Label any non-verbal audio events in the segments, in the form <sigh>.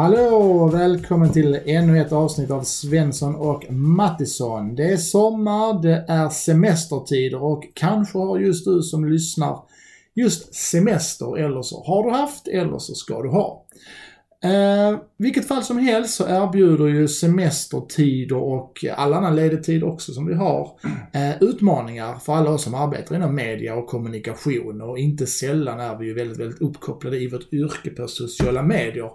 Hallå och välkommen till ännu ett avsnitt av Svensson och Mattisson. Det är sommar, det är semestertider och kanske har just du som lyssnar just semester eller så har du haft eller så ska du ha. Eh, vilket fall som helst så erbjuder ju semestertider och all annan ledig tid också som vi har eh, utmaningar för alla oss som arbetar inom media och kommunikation och inte sällan är vi ju väldigt, väldigt uppkopplade i vårt yrke på sociala medier.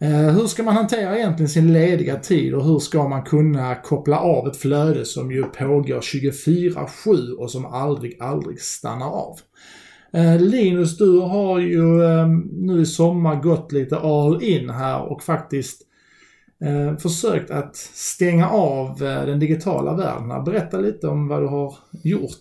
Eh, hur ska man hantera egentligen sin lediga tid och hur ska man kunna koppla av ett flöde som ju pågår 24-7 och som aldrig, aldrig stannar av? Eh, Linus, du har ju ehm, nu i sommar gått lite all in här och faktiskt eh, försökt att stänga av den digitala världen. Berätta lite om vad du har gjort.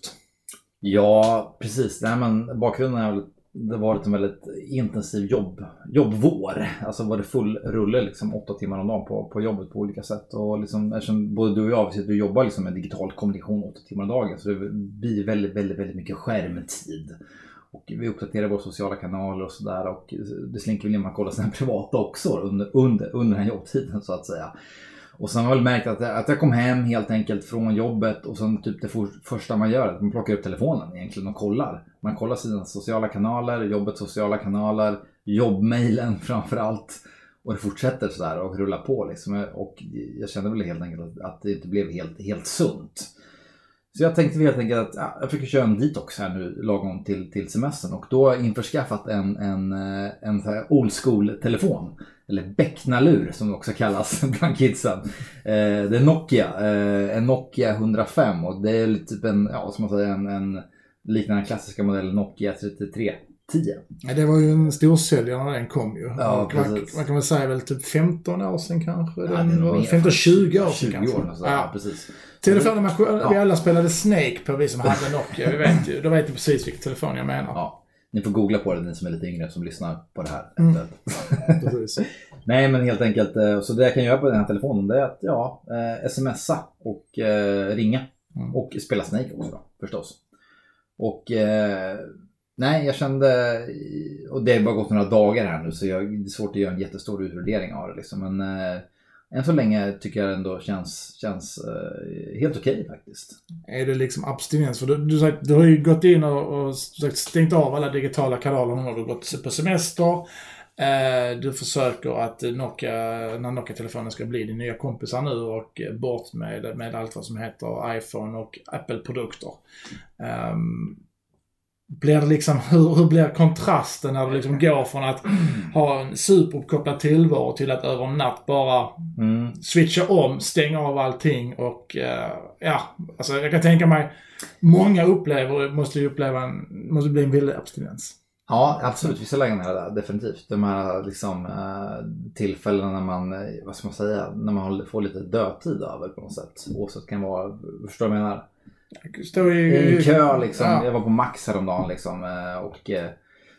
Ja, precis. Nej, men bakgrunden är väl det har varit en väldigt intensiv jobb, jobbvår. Alltså var det full rulle liksom åtta timmar om dagen på, på jobbet på olika sätt. Och liksom, eftersom både du och jag vi jobbar liksom med digital kommunikation åtta timmar om dagen så det blir väldigt, väldigt, väldigt mycket skärmtid. Och vi uppdaterar våra sociala kanaler och sådär och det slinker väl in man kollar sina <laughs> privata också under, under, under den här jobbtiden så att säga. Och sen har jag väl märkt att, att jag kom hem helt enkelt från jobbet och sen typ det for, första man gör är att man plockar upp telefonen egentligen och kollar. Man kollar sina sociala kanaler, jobbets sociala kanaler, jobbmailen <laughs> framförallt. Och det fortsätter sådär och rullar på liksom. Och jag kände väl helt enkelt att det inte blev helt, helt sunt. Så jag tänkte helt enkelt att ja, jag försöker köra en detox här nu lagom till, till semestern och då har jag införskaffat en, en, eh, en, en old school telefon. Eller becknalur som det också kallas <laughs> bland kidsen. Eh, det är Nokia, eh, en Nokia 105 och det är typ en, ja som man säger, en, en liknande klassiska modell Nokia 33 10. Ja, det var ju en storsäljare när den kom ju. Ja, man, man, kan väl säga väl typ 15 år sedan kanske. Ja, den var 15-20 år sedan 20 kanske. år, ja. ja, precis. Telefonen man, ja. vi alla spelade Snake på, vi som hade Nokia. Vi vet ju, då vet du precis vilken telefon jag menar. Ja. Ni får googla på det, ni som är lite yngre som lyssnar på det här. Mm. <laughs> <laughs> Nej men helt enkelt, eh, så det jag kan göra på den här telefonen det är att ja, eh, smsa och eh, ringa. Mm. Och spela Snake också då, förstås. Och eh, nej, jag kände, och det har bara gått några dagar här nu så jag, det är svårt att göra en jättestor utvärdering av det liksom. Men eh, än så länge tycker jag ändå känns, känns uh, helt okej okay, faktiskt. Är det liksom abstinens? För du, du, du har ju gått in och, och stängt av alla digitala kanaler nu har du gått på semester. Eh, du försöker att Nokia, när Nokia-telefonen ska bli din nya kompisar nu och bort med, med allt vad som heter iPhone och Apple-produkter. Um, blir det liksom, hur, hur blir kontrasten när du liksom går från att ha en superuppkopplad tillvaro till att över en natt bara mm. switcha om, stänga av allting och uh, ja, alltså jag kan tänka mig många upplever, måste ju uppleva en, måste bli en väldig abstinens. Ja, absolut. Vissa lägen är det definitivt. De här liksom, uh, tillfällena när man, vad ska man säga, när man får lite dödtid över på något sätt. Oavsett kan vara, förstår du vad jag menar? Stå i, I kö liksom. Ja. Jag var på Max häromdagen liksom eh, och eh,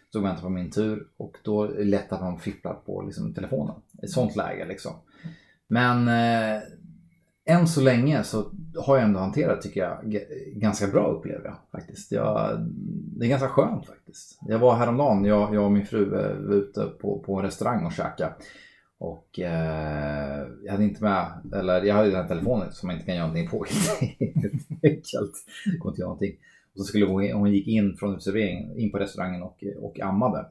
stod och väntade på min tur. Och då är det lätt att man fipplar på liksom, telefonen. I ett sånt läge liksom. Men eh, än så länge så har jag ändå hanterat tycker jag ganska bra upplever jag faktiskt. Jag, det är ganska skönt faktiskt. Jag var häromdagen, jag, jag och min fru var ute på, på en restaurang och käkade. Och eh, jag hade inte med, eller jag hade den här telefonen som man inte kan göra någonting på <laughs> helt enkelt. Går inte göra någonting. Och så skulle hon, hon gick in från uteserveringen, in på restaurangen och, och ammade.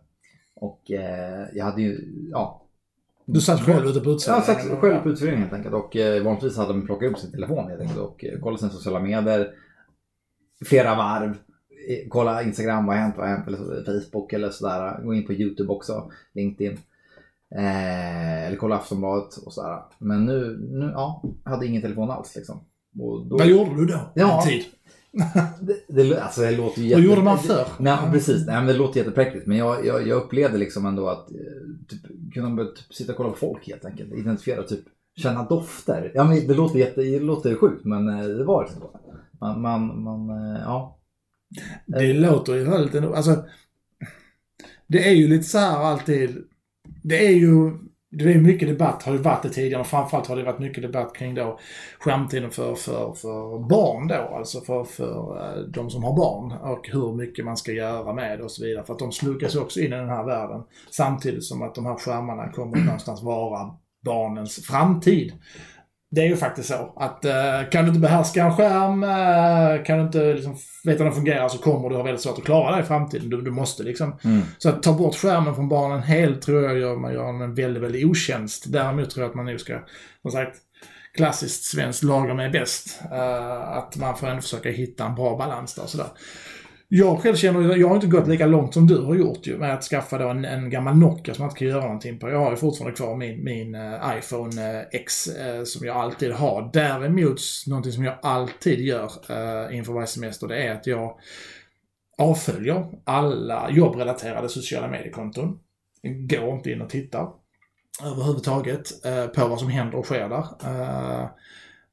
Och eh, jag hade ju, ja. Du satt själv ute på? Ja, jag satt själv på uteserveringen helt enkelt. Och eh, vanligtvis hade man plockat upp sin telefon helt enkelt och eh, kollat sina sociala medier. Flera varv. Eh, kolla Instagram, vad har hänt, vad har hänt, eller Facebook eller sådär. Gå in på YouTube också, LinkedIn. Eh, eller kolla Aftonbladet och sådär. Men nu, nu ja, jag hade ingen telefon alls liksom. Då... Vad gjorde du då? Ja, tid? <laughs> det, det, alltså, det låter jätte... Vad gjorde man förr? Nej, precis. Nej, men det låter jättepräktigt. Men jag, jag, jag upplevde liksom ändå att eh, typ, kunna typ, sitta och kolla på folk helt enkelt. Identifiera, typ känna dofter. Ja, men det låter, jätte, det låter sjukt men eh, det var liksom så. Man, man, man eh, ja. Det låter ju väldigt ändå. Alltså, det är ju lite så här alltid det är ju det är mycket debatt, har ju varit det tidigare, och framförallt har det varit mycket debatt kring då skärmtiden för, för, för barn då, alltså för, för eh, de som har barn och hur mycket man ska göra med det och så vidare. För att de slukas också in i den här världen samtidigt som att de här skärmarna kommer någonstans vara barnens framtid. Det är ju faktiskt så att uh, kan du inte behärska en skärm, uh, kan du inte liksom, veta hur den fungerar så kommer du ha väldigt svårt att klara det i framtiden. Du, du måste liksom. Mm. Så att ta bort skärmen från barnen helt tror jag gör man gör en väldigt, väldigt otjänst. Däremot tror jag att man nu ska, som sagt, klassiskt svenskt lagom är bäst. Uh, att man får ändå försöka hitta en bra balans där och sådär. Jag själv känner, jag har inte gått lika långt som du har gjort ju med att skaffa då en, en gammal Nokia som man inte kan göra någonting på. Jag har ju fortfarande kvar min, min eh, iPhone eh, X eh, som jag alltid har. Däremot, någonting som jag alltid gör inför varje semester, det är att jag avföljer alla jobbrelaterade sociala mediekonton. Går inte in och tittar överhuvudtaget på vad som händer och sker där.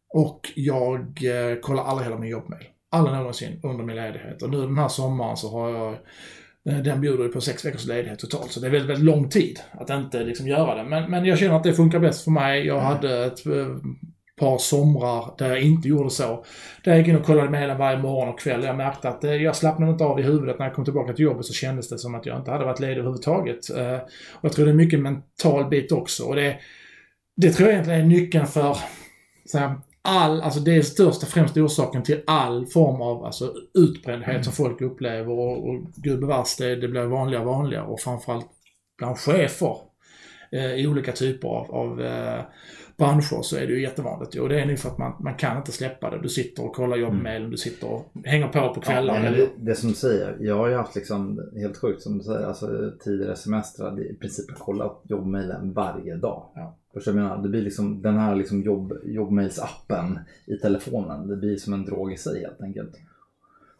och jag kollar aldrig heller min jobbmail aldrig någonsin under min ledighet. Och nu den här sommaren så har jag eh, den bjuder ju på sex veckors ledighet totalt, så det är väldigt, väldigt lång tid att inte liksom göra det. Men, men jag känner att det funkar bäst för mig. Jag hade ett eh, par somrar där jag inte gjorde så. Där jag gick in och kollade mejlen varje morgon och kväll. Jag märkte att eh, jag slappnade inte av i huvudet när jag kom tillbaka till jobbet så kändes det som att jag inte hade varit ledig överhuvudtaget. Och jag tror det är mycket mental bit också. Och det, det tror jag egentligen är nyckeln för så här, all, alltså det är största främsta orsaken till all form av alltså, utbrändhet mm. som folk upplever och, och gud bevars det, det blir vanligare och vanligare och framförallt bland chefer eh, i olika typer av, av eh, branscher så är det ju jättevanligt. Och det är nog för att man, man kan inte släppa det. Du sitter och kollar jobbmailen, mm. du sitter och hänger på på kvällar. Ja, det, det som du säger, jag har ju haft liksom, helt sjukt som du säger, alltså tidigare semestrar, i princip kollat jobbmailen varje dag. Ja. Förstår menar? Det blir liksom den här liksom jobb, jobbmailsappen i telefonen. Det blir som en drog i sig helt enkelt.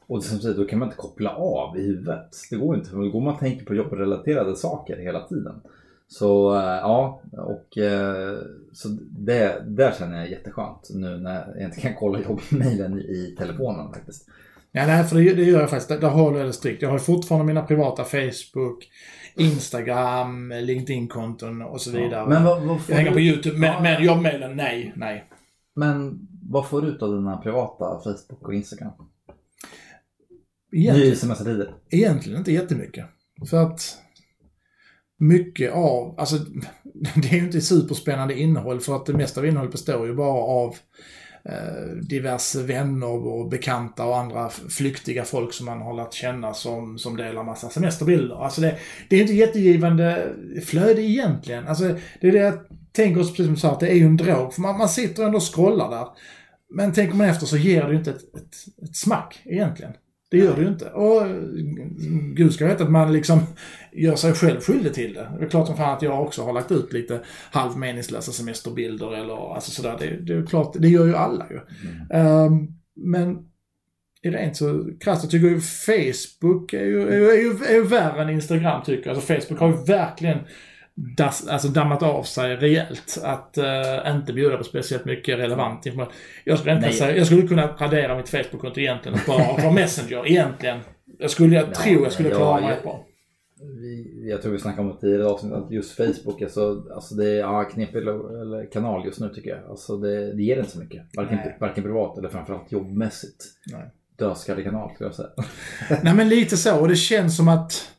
Och som säger, då kan man inte koppla av i huvudet. Det går inte, för då går man och tänker på jobbrelaterade saker hela tiden. Så eh, ja, och eh, så det, där känner jag jätteskönt nu när jag inte kan kolla <laughs> jobbmailen i telefonen faktiskt. Ja, nej, för det, det gör jag faktiskt. Där håller jag strikt. Jag har fortfarande mina privata Facebook, Instagram, LinkedIn-konton och så vidare. Ja, men vad, vad jag hänger du... på YouTube. Men, ja, men jobbmailen, nej, nej. Men vad får du ut av dina privata Facebook och Instagram? Egentligen, Ny semestertider? Egentligen inte jättemycket. För att mycket av, alltså <laughs> det är ju inte superspännande innehåll för att det mesta av innehållet består ju bara av eh, diverse vänner och bekanta och andra flyktiga folk som man har lärt känna som, som delar massa semesterbilder. Alltså det, det är inte jättegivande flöde egentligen. Alltså det är det jag tänker oss precis som du sa, att det är ju en drog. För man, man sitter ändå och scrollar där. Men tänker man efter så ger det ju inte ett, ett, ett smack egentligen. Det gör det ju inte. Och gud ska veta att man liksom gör sig själv skyldig till det. Det är klart som fan att jag också har lagt ut lite halvmeningslösa semesterbilder eller alltså sådär. Det, det är klart, det gör ju alla ju. Mm. Um, men rent så krasst, jag tycker ju Facebook är ju, är, ju, är, ju, är ju värre än Instagram tycker jag. Alltså Facebook har ju verkligen das, alltså dammat av sig rejält. Att uh, inte bjuda på speciellt mycket relevant information. Jag skulle, inte säga, jag skulle kunna radera mitt Facebook-konto egentligen och bara vara Messenger egentligen. Jag skulle, jag ja, tror jag skulle klara mig bra. Vi, jag tror vi snackade om det tidigare avsnitt att just Facebook, alltså, alltså det är ja, knepig eller kanal just nu tycker jag. Alltså det, det ger inte så mycket. Varken, varken privat eller framförallt jobbmässigt. Dödskallig kanal skulle jag säga. Nej men lite så. Och det känns som att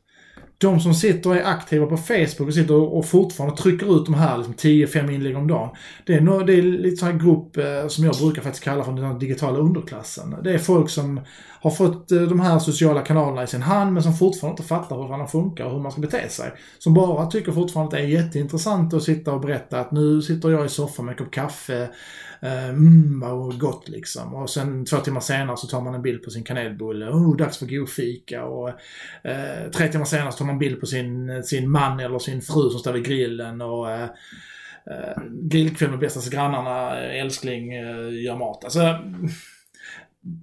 de som sitter och är aktiva på Facebook och sitter och fortfarande trycker ut de här liksom 10-5 inlägg om dagen. Det är, no, det är lite sån här grupp eh, som jag brukar faktiskt kalla för den digitala underklassen. Det är folk som har fått eh, de här sociala kanalerna i sin hand men som fortfarande inte fattar hur de funkar och hur man ska bete sig. Som bara tycker fortfarande att det är jätteintressant att sitta och berätta att nu sitter jag i soffan med en kopp kaffe Eh, mm, vad gott liksom. Och sen två timmar senare så tar man en bild på sin kanelbulle. Oh, dags för god fika. Och eh, tre timmar senare så tar man en bild på sin, sin man eller sin fru som står vid grillen. Och eh, eh grillkväll med bästa grannarna, eh, älskling, eh, gör mat. Alltså,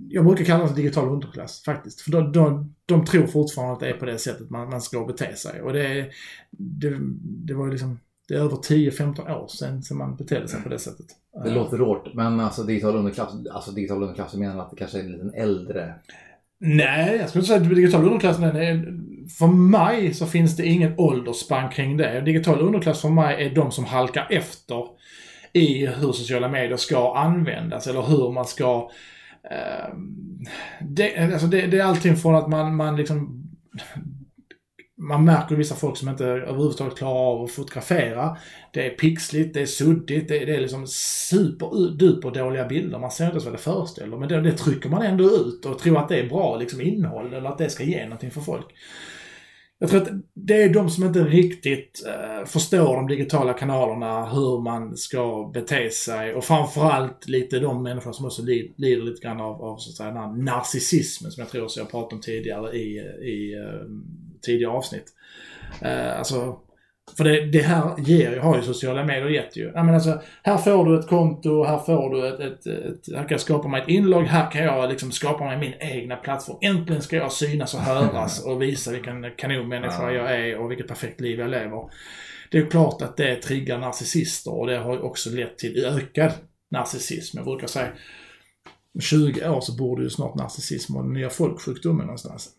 jag brukar kalla det digital underklass faktiskt. För de, de, de tror fortfarande att det är på det sättet man, man ska bete sig. Och det, det, det var ju liksom det är över 10-15 år sedan som man betedde sig på det sättet. Det låter rårt, men alltså digital underklass, alltså digital underklass, du menar att det kanske är en liten äldre? Nej, jag skulle inte säga att digital underklass är för mig så finns det ingen åldersspann kring det. Digital underklass för mig är de som halkar efter i hur sociala medier ska användas eller hur man ska eh, det, alltså det, det, är allting från att man, man liksom man märker vissa folk som inte överhuvudtaget klarar av att fotografera. Det är pixligt, det är suddigt, det, det är liksom superduper dåliga bilder. Man ser inte ens vad det föreställer. Men det, det, trycker man ändå ut och tror att det är bra liksom, innehåll eller att det ska ge någonting för folk. Jag tror att det är de som inte riktigt eh, förstår de digitala kanalerna, hur man ska bete sig och framförallt lite de människor som också lider, lider lite grann av, av så att säga, narcissismen som jag tror jag pratade om tidigare i, i eh, tidigare avsnitt. Uh, alltså, för det, det, här ger, har ju sociala medier gett ju. Ja, men alltså, här får du ett konto, här får du ett, ett, ett, här kan jag skapa mig ett inlogg, här kan jag liksom skapa mig min egna plattform. Äntligen ska jag synas och höras <laughs> och visa vilken kanonmänniska ja. jag är och vilket perfekt liv jag lever. Det är klart att det triggar narcissister och det har också lett till ökad narcissism. Jag brukar säga 20 år så borde ju snart narcissism vara den nya folksjukdomen någonstans.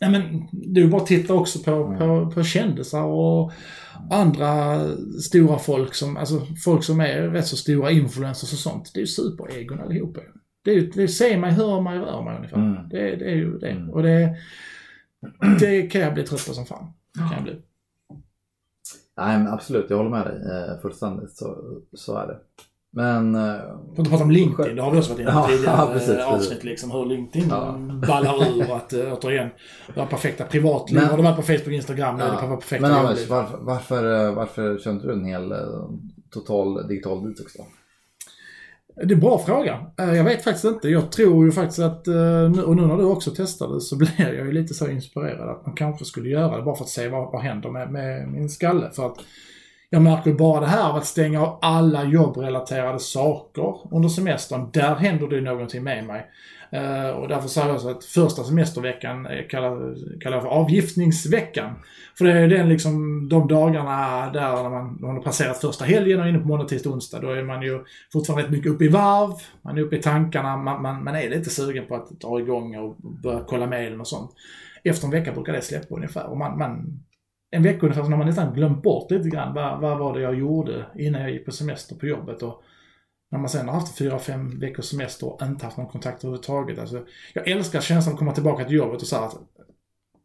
Ja, men du bara titta också på, mm. på, på kändisar och andra stora folk som, alltså folk som är rätt så stora influencers och sånt. Det är ju superegon allihopa det, är, det ser mig, hör mig, rör mig ungefär. Mm. Det, det är ju det. Mm. Och det, det kan jag bli trött på som fan. Det kan jag bli. Nej men absolut, jag håller med dig eh, fullständigt. Så, så är det. Men... Får eh, inte prata om LinkedIn, det har vi också varit inne på <laughs> tidigare <laughs> ja, precis, avsnitt. Liksom, hur LinkedIn ja. ballar ur att äh, återigen, du har perfekta privatliv. Men, har du varit på Facebook och Instagram, ja, det perfekta Men Anders, varför, varför, varför kör inte du en hel total digital detox då? Det är en bra fråga. Jag vet faktiskt inte. Jag tror ju faktiskt att, och nu när du också testade så <laughs> blir jag ju lite så inspirerad att man kanske skulle göra det bara för att se vad, vad händer med, med min skalle. För att jag märker bara det här av att stänga av alla jobbrelaterade saker under semestern. Där händer det någonting med mig. Uh, och därför säger jag så att första semesterveckan eh, kallar, kallar jag för avgiftningsveckan. För det är den liksom, de dagarna där när man, när man har passerat första helgen och är inne på måndag, tisdag, onsdag. Då är man ju fortfarande rätt mycket uppe i varv. Man är uppe i tankarna. Man, man, man är lite sugen på att dra igång och börja kolla mejlen och sånt. Efter en vecka brukar det släppa ungefär. Och man, man en vecka ungefär så har man nästan glömt bort lite grann vad, vad var det jag gjorde innan jag gick på semester på jobbet. Och när man sen har haft fyra, fem veckors semester och inte haft någon kontakt överhuvudtaget. Alltså, jag älskar känslan att komma tillbaka till jobbet och säga att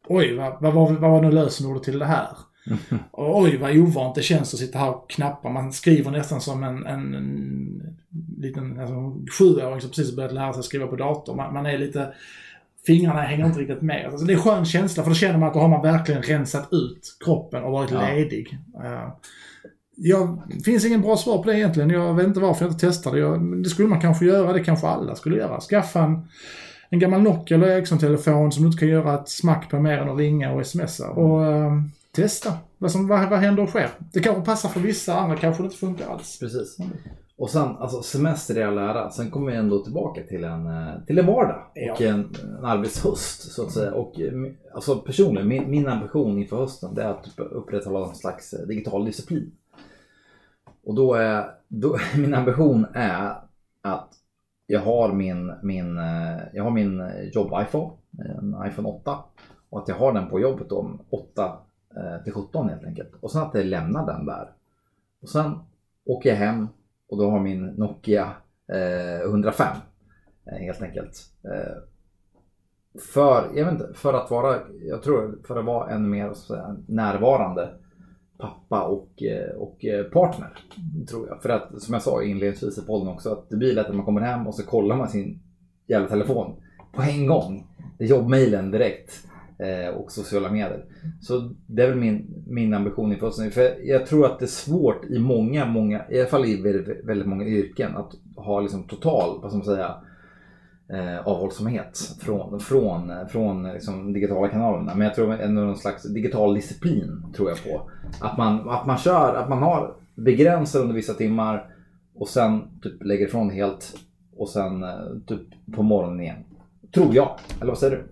oj, vad, vad, vad, vad var nu lösenordet till det här? <laughs> Och, oj, vad ovant det känns att sitta här och knappa. Man skriver nästan som en, en, en liten alltså, sjuåring som precis börjat lära sig skriva på dator. Man, man är lite fingrarna hänger inte riktigt med. Alltså, det är en skön känsla för då känner man att då har man verkligen rensat ut kroppen och varit ja. ledig. Uh, jag, det finns ingen bra svar på det egentligen. Jag vet inte varför jag inte testade. Jag, det skulle man kanske göra. Det kanske alla skulle göra. Skaffa en, en gammal Nokia eller Ericsson-telefon som du inte kan göra ett smack på mer än att ringa och smsa. Och uh, testa vad, som, vad, vad händer och sker. Det kanske passar för vissa, andra kanske det inte funkar alls. Precis. Och sen, alltså semester i all ära, sen kommer vi ändå tillbaka till en, eh, till en vardag ja. och en, en arbetshöst så att säga. Och eh, alltså personligen, min, min ambition inför hösten det är att upprätthålla någon slags eh, digital disciplin. Och då är, då, <laughs> min ambition är att jag har min, min, jag har min jobb-iPhone, en iPhone 8. Och att jag har den på jobbet om 8 till 17 helt enkelt. Och sen att jag lämnar den där. Och sen åker jag hem och då har min Nokia eh, 105 eh, helt enkelt. Eh, för, jag vet inte, för att vara, jag tror för att vara en mer säga, närvarande pappa och, eh, och eh, partner. Tror jag. För att som jag sa inledningsvis i podden också att det blir lätt att man kommer hem och så kollar man sin jävla telefon på en gång. Det är Jobbmailen direkt Eh, och sociala medier. Så det är väl min, min ambition inför hösten. För jag tror att det är svårt i många, många, i alla fall i väldigt, väldigt många yrken att ha liksom total, vad ska man säga, eh, avhållsamhet från, från, från eh, liksom digitala kanalerna. Men jag tror ändå någon slags digital disciplin tror jag på. Att man, att man kör, att man har begränsat under vissa timmar och sen typ lägger ifrån helt och sen eh, typ på morgonen igen. Tror jag. Eller vad säger du?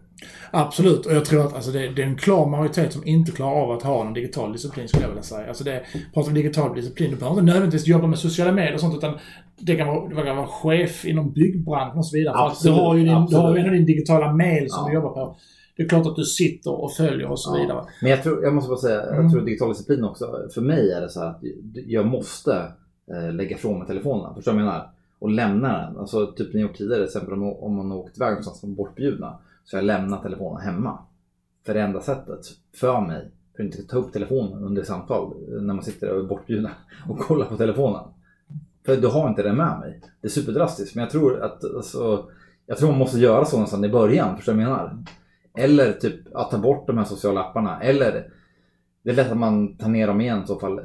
Absolut, och jag tror att alltså, det, det, är en klar majoritet som inte klarar av att ha en digital disciplin skulle jag vilja säga. Alltså det, pratar om digital disciplin, du behöver inte nödvändigtvis jobba med sociala medier och sånt utan det kan vara, det kan vara chef inom byggbranschen och så vidare. Absolut, du har ju din, du har ju din digitala mail som ja. du jobbar på. Det är klart att du sitter och följer och så Ja. vidare. Men jag, tror, jag måste bara säga, Mm. jag tror digital disciplin också. För mig är det så att jag måste eh, lägga ifrån mig telefonen. Förstår du vad jag menar? Och lämna den. Alltså typ ni gjort tidigare, till exempel om, om man har åkt iväg någonstans som bortbjudna. Så jag lämnar telefonen hemma. För det enda sättet för mig, för att inte ta upp telefonen under samtal när man sitter och är bortbjuden och kollar på telefonen. För du har inte det med mig. Det är superdrastiskt. Men jag tror att alltså, jag tror man måste göra så någonstans i början. Förstår du vad jag menar? Eller typ att ta bort de här sociala apparna. Eller det är lätt att man tar ner dem igen i så fall.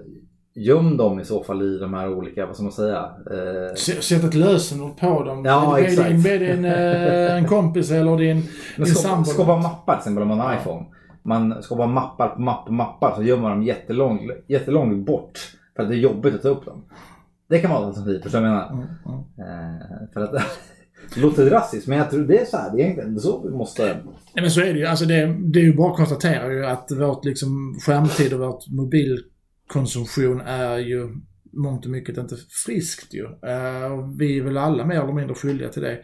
Göm dem i så fall i de här olika, vad ska man säga? Eh, Sätt ett lösenord på dem. Ja, Be exakt. din, be din eh, en kompis eller din, <laughs> men din sambo. skapa mappar till exempel om man har Ja. iPhone. Man skapar mappar på mappar på mappar så gömmer man dem jättelångt, jättelångt bort. För att det är jobbigt att ta upp dem. Det kan vara ett alternativ, förstår du vad jag menar? Mm, mm. Eh, för att <laughs> det låter drastiskt men jag tror det är så här, det är egentligen så vi måste... Nej men så är det ju. Alltså det, det är ju bara att konstatera ju att vårt liksom skärmtid och vårt konsumtion är ju mångt och mycket inte friskt ju. Eh, vi är väl alla mer eller mindre skyldiga till det.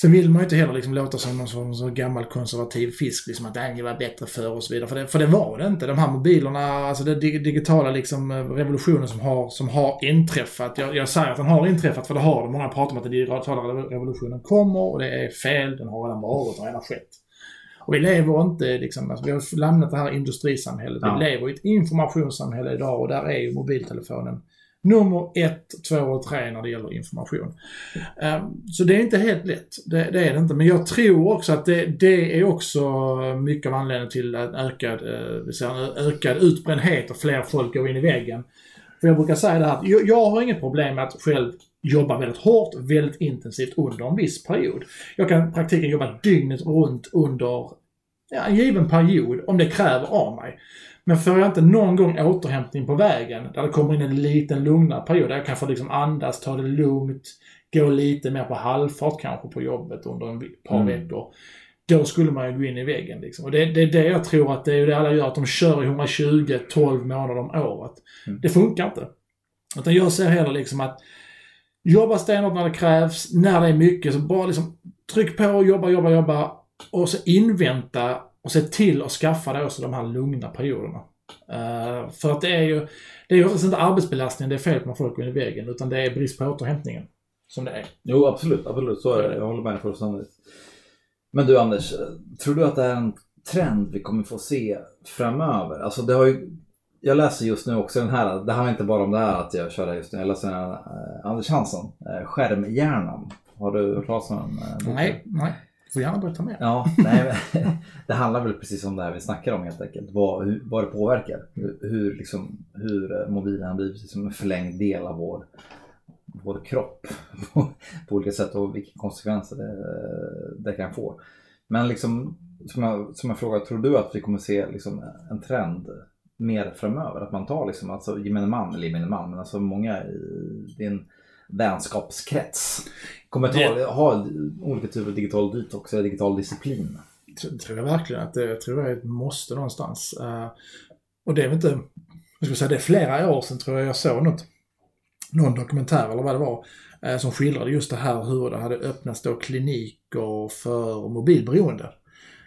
Sen vill man ju inte heller liksom låta som någon sån, sån gammal konservativ fisk, liksom att äh, det var bättre för och så vidare. För det, för det var det inte. De här mobilerna, alltså den digitala liksom eh, revolutionen som har, som har inträffat. Jag, jag säger att den har inträffat, för det har den. Många pratar om att den digitala revolutionen kommer och det är fel. Den har redan varit, och redan skett. Och vi lever inte liksom, alltså vi har lämnat det här industrisamhället. Ja. Vi lever i ett informationssamhälle idag och där är ju mobiltelefonen nummer ett, två och tre när det gäller information. Ehm, Så det är inte helt lätt. Det, det är det inte. Men jag tror också att det, det är också mycket av anledningen till ökad, eh, en ökad utbrändhet och fler folk går in i väggen. För jag brukar säga det här att jag, jag har inget problem med att själv jobba väldigt hårt, väldigt intensivt under en viss period. Jag kan i praktiken jobba dygnet runt under ja, en given period om det kräver av mig. Men får jag inte någon gång återhämtning på vägen, där det kommer in en liten lugnare period, där jag kan få liksom andas, ta det lugnt, gå lite mer på halvfart kanske på jobbet under en vi- par Mm. veckor. Då skulle man ju gå in i väggen liksom. Och det, det är det jag tror att det är det alla gör, att de kör i 120, 12 månader om året. Mm. Det funkar inte. Utan jag ser hellre liksom att jobba stenhårt när det krävs, när det är mycket, så bara liksom tryck på, jobba, jobba, jobba och så invänta och se till att skaffa dig också de här lugna perioderna. Uh, för att det är ju, det är ju oftast inte arbetsbelastningen det är fel på när folk går in i väggen, utan det är brist på återhämtningen. Som det är. Jo absolut, absolut så är det. Jag håller med dig fullständigt. Men du Anders, tror du att det är en trend vi kommer få se framöver? Alltså det har ju jag läser just nu också den här, det handlar inte bara om det här att jag kör det just nu. Jag läser den här, eh, Anders Hansson, eh, Skärmhjärnan. Har du hört talas om den? eh, boken? Nej, nej. Får gärna berätta mer. Ja, nej, men <laughs> det handlar väl precis om det här vi snackar om helt enkelt. Vad, hur, vad det påverkar. Hur, hur, liksom, hur eh, mobilen har blivit som en förlängd del av vår, vår kropp <laughs> på, på olika sätt och vilka konsekvenser det, det kan få. Men liksom, som jag, som jag frågar, tror du att vi kommer se liksom en trend mer framöver? Att man tar liksom, alltså gemene man, eller gemene man, men alltså många i din vänskapskrets kommer ta, ha olika typer av digital detox eller digital disciplin. Det tror jag verkligen att det tror jag är ett måste någonstans. Eh, och det är väl inte, jag ska säga, det är flera år sedan tror jag jag såg något, någon dokumentär eller vad det var, eh, som skildrade just det här hur det hade öppnats då kliniker för mobilberoende.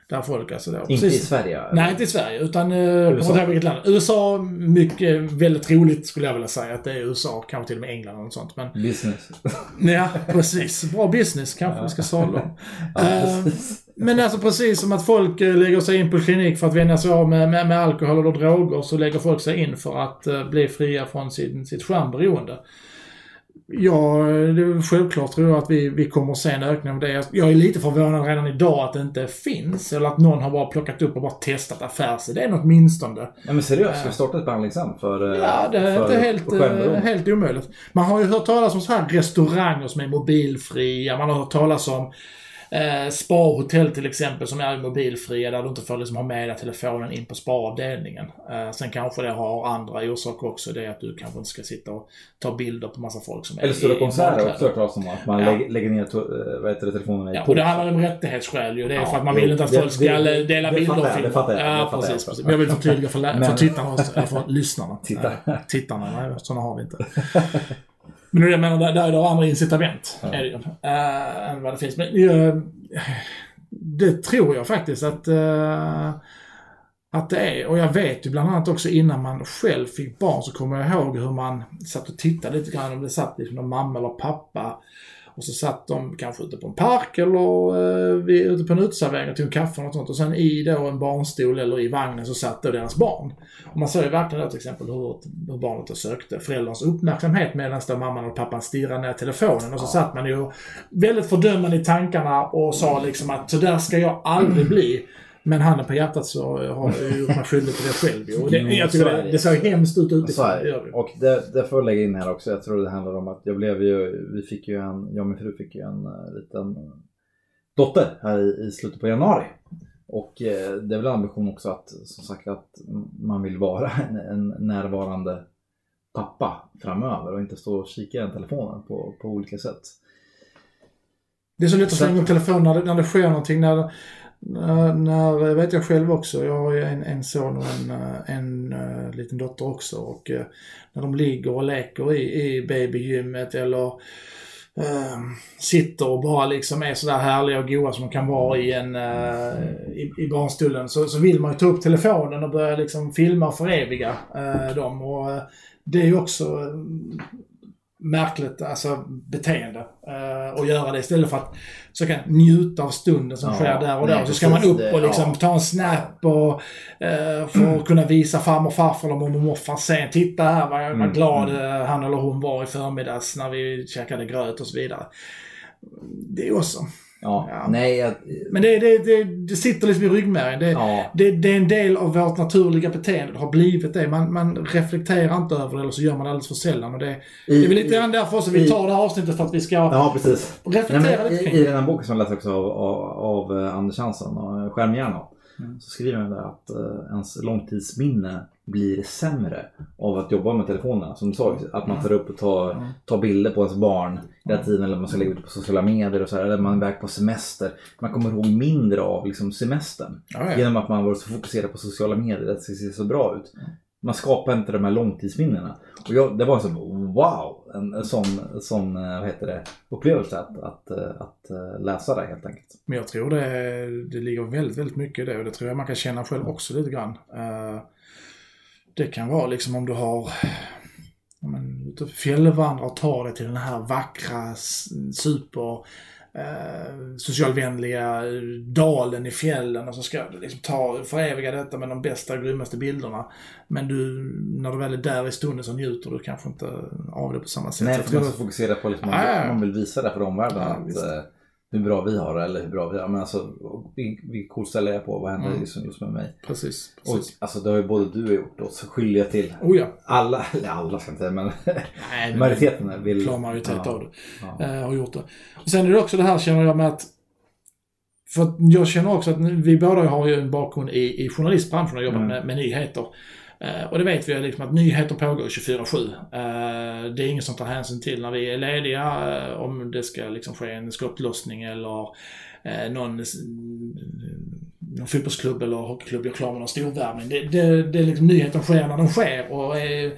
Där folk alltså då, Inte i Sverige? Nej, inte i Sverige, utan eh, jag USA. ihåg vilket land. USA, mycket, väldigt roligt skulle jag vilja säga att det är USA, kanske till och med England eller något sånt. Men Business. <laughs> ja, precis. Bra business kanske vi ska sålla om. <laughs> Eh, men alltså precis som att folk eh, lägger sig in på klinik för att vänja sig av med, med, med alkohol eller droger så lägger folk sig in för att bli fria från sin, sitt skärmberoende. Ja, det är självklart tror jag att vi, vi kommer att se en ökning av det. Jag är lite förvånad redan idag att det inte finns. Eller att någon har bara plockat upp och bara testat affärsidén åtminstone. Ja, men seriöst, ska vi starta ett behandlingshem för eh, Ja, det är inte helt, eh, helt omöjligt. Man har ju hört talas om så här restauranger som är mobilfria. Man har hört talas om eh, sparhotell till exempel som är mobilfria där du inte får liksom ha med dig telefonen in på sparavdelningen. Eh, sen kanske det har andra orsaker också. Det är att du kanske inte ska sitta och ta bilder på massa folk som är Eller stora i- i konserter också hört talas om att man Ja. lägger, lägger ner eh, vad heter det, telefonen i Ja, och det handlar om rättighetsskäl ju. Det är Ja, för att man vill inte att det- folk ska det- dela det bilder och filmer. det fattar jag, det Ja, jag precis, precis. Men jag vill förtydliga för, för tittarna, för lyssnarna. <laughs> Titta. Eh, Tittarna, nej, sådana har vi inte. <laughs> Men det jag menar, där, där är det andra incitament. Ja. Är det, ju, eh, än vad det finns. Men, eh, det tror jag faktiskt att, uh, att det är. Och jag vet ju bland annat också innan man själv fick barn så kommer jag ihåg hur man satt och tittade lite grann om det satt liksom någon mamma eller pappa och så satt de kanske ute på en park eller eh, ute på en uteservering och tog kaffe och något sånt. Och sen i då en barnstol eller i vagnen så satt då deras barn. Och man såg ju verkligen då till exempel hur, hur barnet då sökte förälderns uppmärksamhet medan då mamman och pappan stirrade ner telefonen. Och så ja. satt man ju väldigt fördömande i tankarna och sa liksom att så där ska jag aldrig bli. Men handen på hjärtat så har jag gjort mig skyldig till det själv Och det, jag tycker det, det ser hemskt ut utifrån. Och det, det får jag lägga in här också. Jag tror det handlar om att jag blev ju, vi fick ju en, jag och min fru fick ju en uh, liten dotter här i, i slutet på januari. Och uh, det är väl ambition också att, som sagt, att man vill vara en, en närvarande pappa framöver och inte stå och kika i telefonen på, på olika sätt. Det är så lätt att slänga upp telefonen när det, när det sker någonting. När, när, när, vet jag själv också, jag har ju en, en son och en, eh, en, en uh, liten dotter också och uh, när de ligger och leker i, i babygymmet eller uh, sitter och bara liksom är sådär härliga och goa som de kan vara i en eh, i, i barnstolen så, så vill man ju ta upp telefonen och börja liksom filma och föreviga dem och det är ju också märkligt alltså, beteende. Uh, och göra det istället för att försöka njuta av stunden som ja, sker där och då. Så ska man upp och liksom ja. ta en snap och uh, för att kunna visa farmor och farfar eller mormor och morfar sen. Titta här vad, mm, vad glad mm. han eller hon var i förmiddags när vi käkade gröt och så vidare. Det är också Ja, ja. Nej, jag... Men det, det, det, det, sitter liksom i ryggmärgen. Det, ja. det, det, är en del av vårt naturliga beteende. Det har blivit det. Man, man reflekterar inte över det eller så gör man det alldeles för sällan. Och det, I, det är väl lite grann därför också vi tar det här avsnittet för att vi ska ja, precis. reflektera Nej, lite kring I, I den här boken som jag läste också av, av, av eh, Anders Hansson, och Skärmhjärnan. Mm. Så skriver han där att uh, ens långtidsminne blir sämre av att jobba med telefonerna. Som du sa, att man tar upp och tar, tar bilder på ens barn hela tiden eller man ska lägga ut på sociala medier och så här, eller man är iväg på semester. Man kommer ihåg mindre av liksom, semestern. Ja, ja. Genom att man varit så fokuserad på sociala medier, att det ser så bra ut. Man skapar inte de här långtidsminnena. Och jag, det var så wow, en, en sån, sån eh, vad heter det, upplevelse att, att, eh, att, att eh, läsa det helt enkelt. Men jag tror det, det ligger väldigt, väldigt mycket i det och det tror jag man kan känna själv också lite grann. Uh, det kan vara liksom om du har fjällvandrar och tar dig till den här vackra, super eh, socialvänliga dalen i fjällen och så ska du liksom ta, föreviga detta med de bästa, grymmaste bilderna. Men du, när du väl är där i stunden så njuter du kanske inte av det på samma sätt. Nej, för man ska fokusera på liksom, man, man vill visa det för omvärlden. Ja, att, eh, hur bra vi har det eller hur bra vi har Men alltså, vilket coolt ställe jag på. Vad händer mm. just, just med mig? Precis. precis. Och, alltså det har ju både du och jag gjort oss skyldiga till. Oh ja. Alla, <laughs> eller alla ska jag inte säga men <laughs> Nej, majoriteten vill. Klar majoritet ja. av det. Ja. Äh, har gjort det. Och sen är det också det här känner jag med att för jag känner också att vi båda har ju en bakgrund i, i journalistbranschen och jobbar mm. med, med nyheter. Eh, och det vet vi ju liksom att nyheter pågår 24-7. Eh, det är ingen som tar hänsyn till när vi är lediga, eh, om det ska liksom ske en skottlossning eller någon, någon fotbollsklubb eller hockeyklubb gör klar med någon storvärvning. Det, det, det är liksom nyheten sker när den sker och är,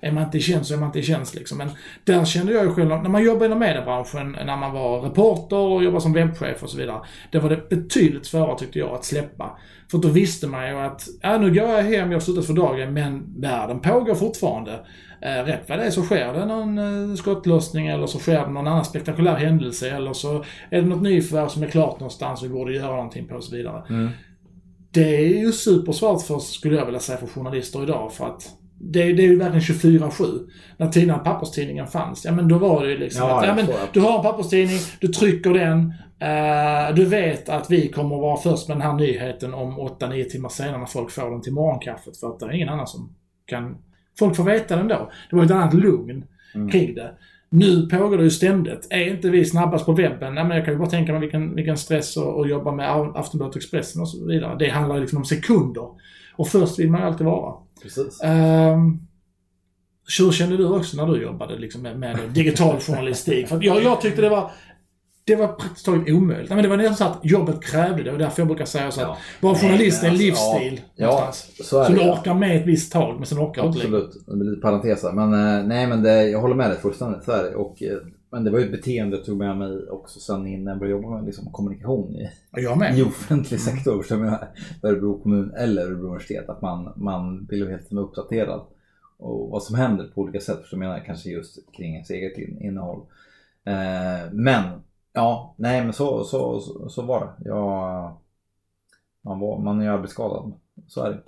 är man inte i tjänst så är man inte i tjänst liksom. Men där kände jag ju själv, när man jobbade inom mediebranschen, när man var reporter och jobbade som webbchef och så vidare. Det var det betydligt svårare tyckte jag att släppa. För då visste man ju att, ja nu går jag hem, jag har slutat för dagen, men världen pågår fortfarande. Eh, rätt vad det är så sker det någon eh, skottlossning eller så sker det någon annan spektakulär händelse eller så är det något nyförvärv som är klart någonstans och vi borde göra någonting på och så vidare. Mm. Det är ju supersvårt för, skulle jag vilja säga, för journalister idag för att det, det är ju verkligen 24-7. När tidningen, papperstidningen fanns, ja men då var det ju liksom ja, att, ja, men, du har en papperstidning, du trycker den, uh, du vet att vi kommer att vara först med den här nyheten om 8-9 timmar senare när folk får den till morgonkaffet. För att det är ingen annan som kan... Folk får veta den då. Det var ju ett annat lugn mm. kring det. Nu pågår det ju ständigt. Är inte vi snabbast på webben? Nej, men jag kan ju bara tänka mig vilken, vilken stress att jobba med Aftonbladet Expressen och så vidare. Det handlar ju liksom om sekunder. Och först vill man ju alltid vara. Precis. Um, hur kände du också när du jobbade liksom med, med digital journalistik? För jag, jag tyckte det var det var praktiskt taget omöjligt. Men det var nästan så att jobbet krävde det och därför jag brukar säga så att ja. vara journalist är en alltså, livsstil. Ja, någonstans. ja så är. Så du orkar med ett visst tag, men sen orkar du inte Absolut. Det blir lite parenteser. Men eh, nej, men det, jag håller med dig fullständigt. Så är det. Och, eh, Men det var ju ett beteende jag tog med mig också sen innan jag började jobba med liksom, kommunikation i, i offentlig sektor. <laughs> Som jag Örebro kommun eller Örebro universitet. Att man, man vill ju helt enkelt vara uppdaterad. Och vad som händer på olika sätt. För jag menar kanske just kring ens eget in- innehåll. Eh, men ja, nej men så, så, så, så var det. Jag, man, var, man är ju arbetsskadad. Så är det.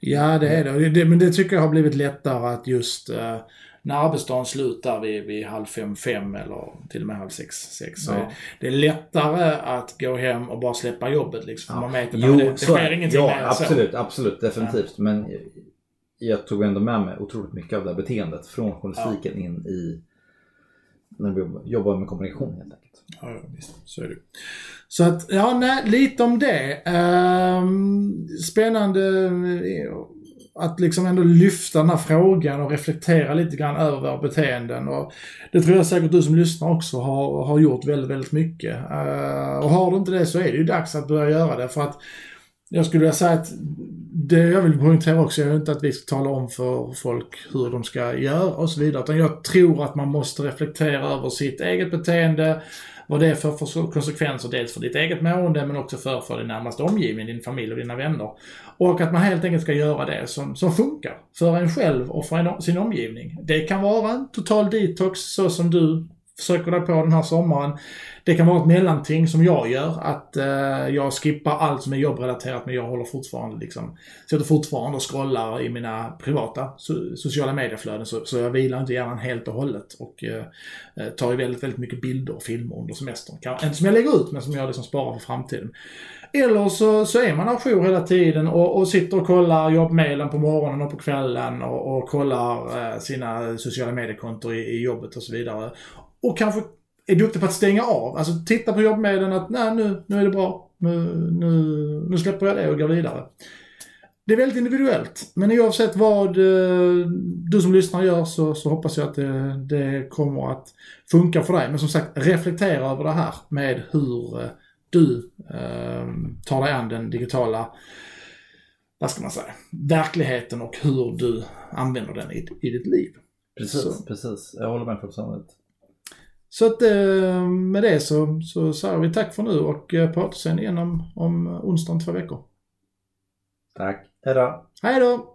Ja, det är det. Det. Men det tycker jag har blivit lättare att just eh, när arbetsdagen slutar vid, vid halv fem, fem eller till och med halv sex, sex. Så Ja. det är lättare att gå hem och bara släppa jobbet liksom. För man vet att Jo, det, det så sker det. ingenting Ja, än så. absolut, absolut, definitivt. Men jag tog ändå med mig otroligt mycket av det beteendet från journalistiken in i när vi jobbar med kommunikation helt enkelt. Ja, visst. Så är det. Så att, ja, nej, lite om det. Ehm, spännande eh, att liksom ändå lyfta den här frågan och reflektera lite grann över våra beteenden. Och det tror jag säkert du som lyssnar också har, har gjort väldigt, väldigt mycket. Ehm, och har du inte det så är det ju dags att börja göra det. För att jag skulle vilja säga att det jag vill poängtera också är inte att vi ska tala om för folk hur de ska göra och så vidare. Utan jag tror att man måste reflektera över sitt eget beteende, vad det är för, för konsekvenser dels för ditt eget mående men också för, för din närmaste omgivning, din familj och dina vänner. Och att man helt enkelt ska göra det som, som funkar för en själv och för en, sin omgivning. Det kan vara en total detox så som du försöker dig på den här sommaren. Det kan vara ett mellanting som jag gör, att eh, jag skippar allt som är jobbrelaterat men jag håller fortfarande liksom, sitter fortfarande och scrollar i mina privata so sociala medieflöden så, så jag vilar inte hjärnan helt och hållet och eh, tar ju väldigt, väldigt mycket bilder och filmer under semestern. Kan, inte som jag lägger ut men som jag liksom sparar för framtiden. Eller så, så är man ajour hela tiden och, och sitter och kollar jobbmailen på morgonen och på kvällen och, och kollar eh, sina sociala mediekontor i, i jobbet och så vidare. Och kanske är duktig på att stänga av. Alltså titta på jobbmailen att nej nu, nu är det bra. Nu, nu, nu släpper jag det och går vidare. Det är väldigt individuellt. Men oavsett vad eh, du som lyssnar gör så, så hoppas jag att det, det kommer att funka för dig. Men som sagt, reflektera över det här med hur eh, du eh, tar dig an den digitala vad ska man säga, verkligheten och hur du använder den i, i ditt liv. Precis, Så. precis. Jag håller med fullständigt. Så att eh, med det så, så säger vi tack för nu och eh, på återseende igen om, om onsdagen två veckor. Tack. Hejdå. Hej då!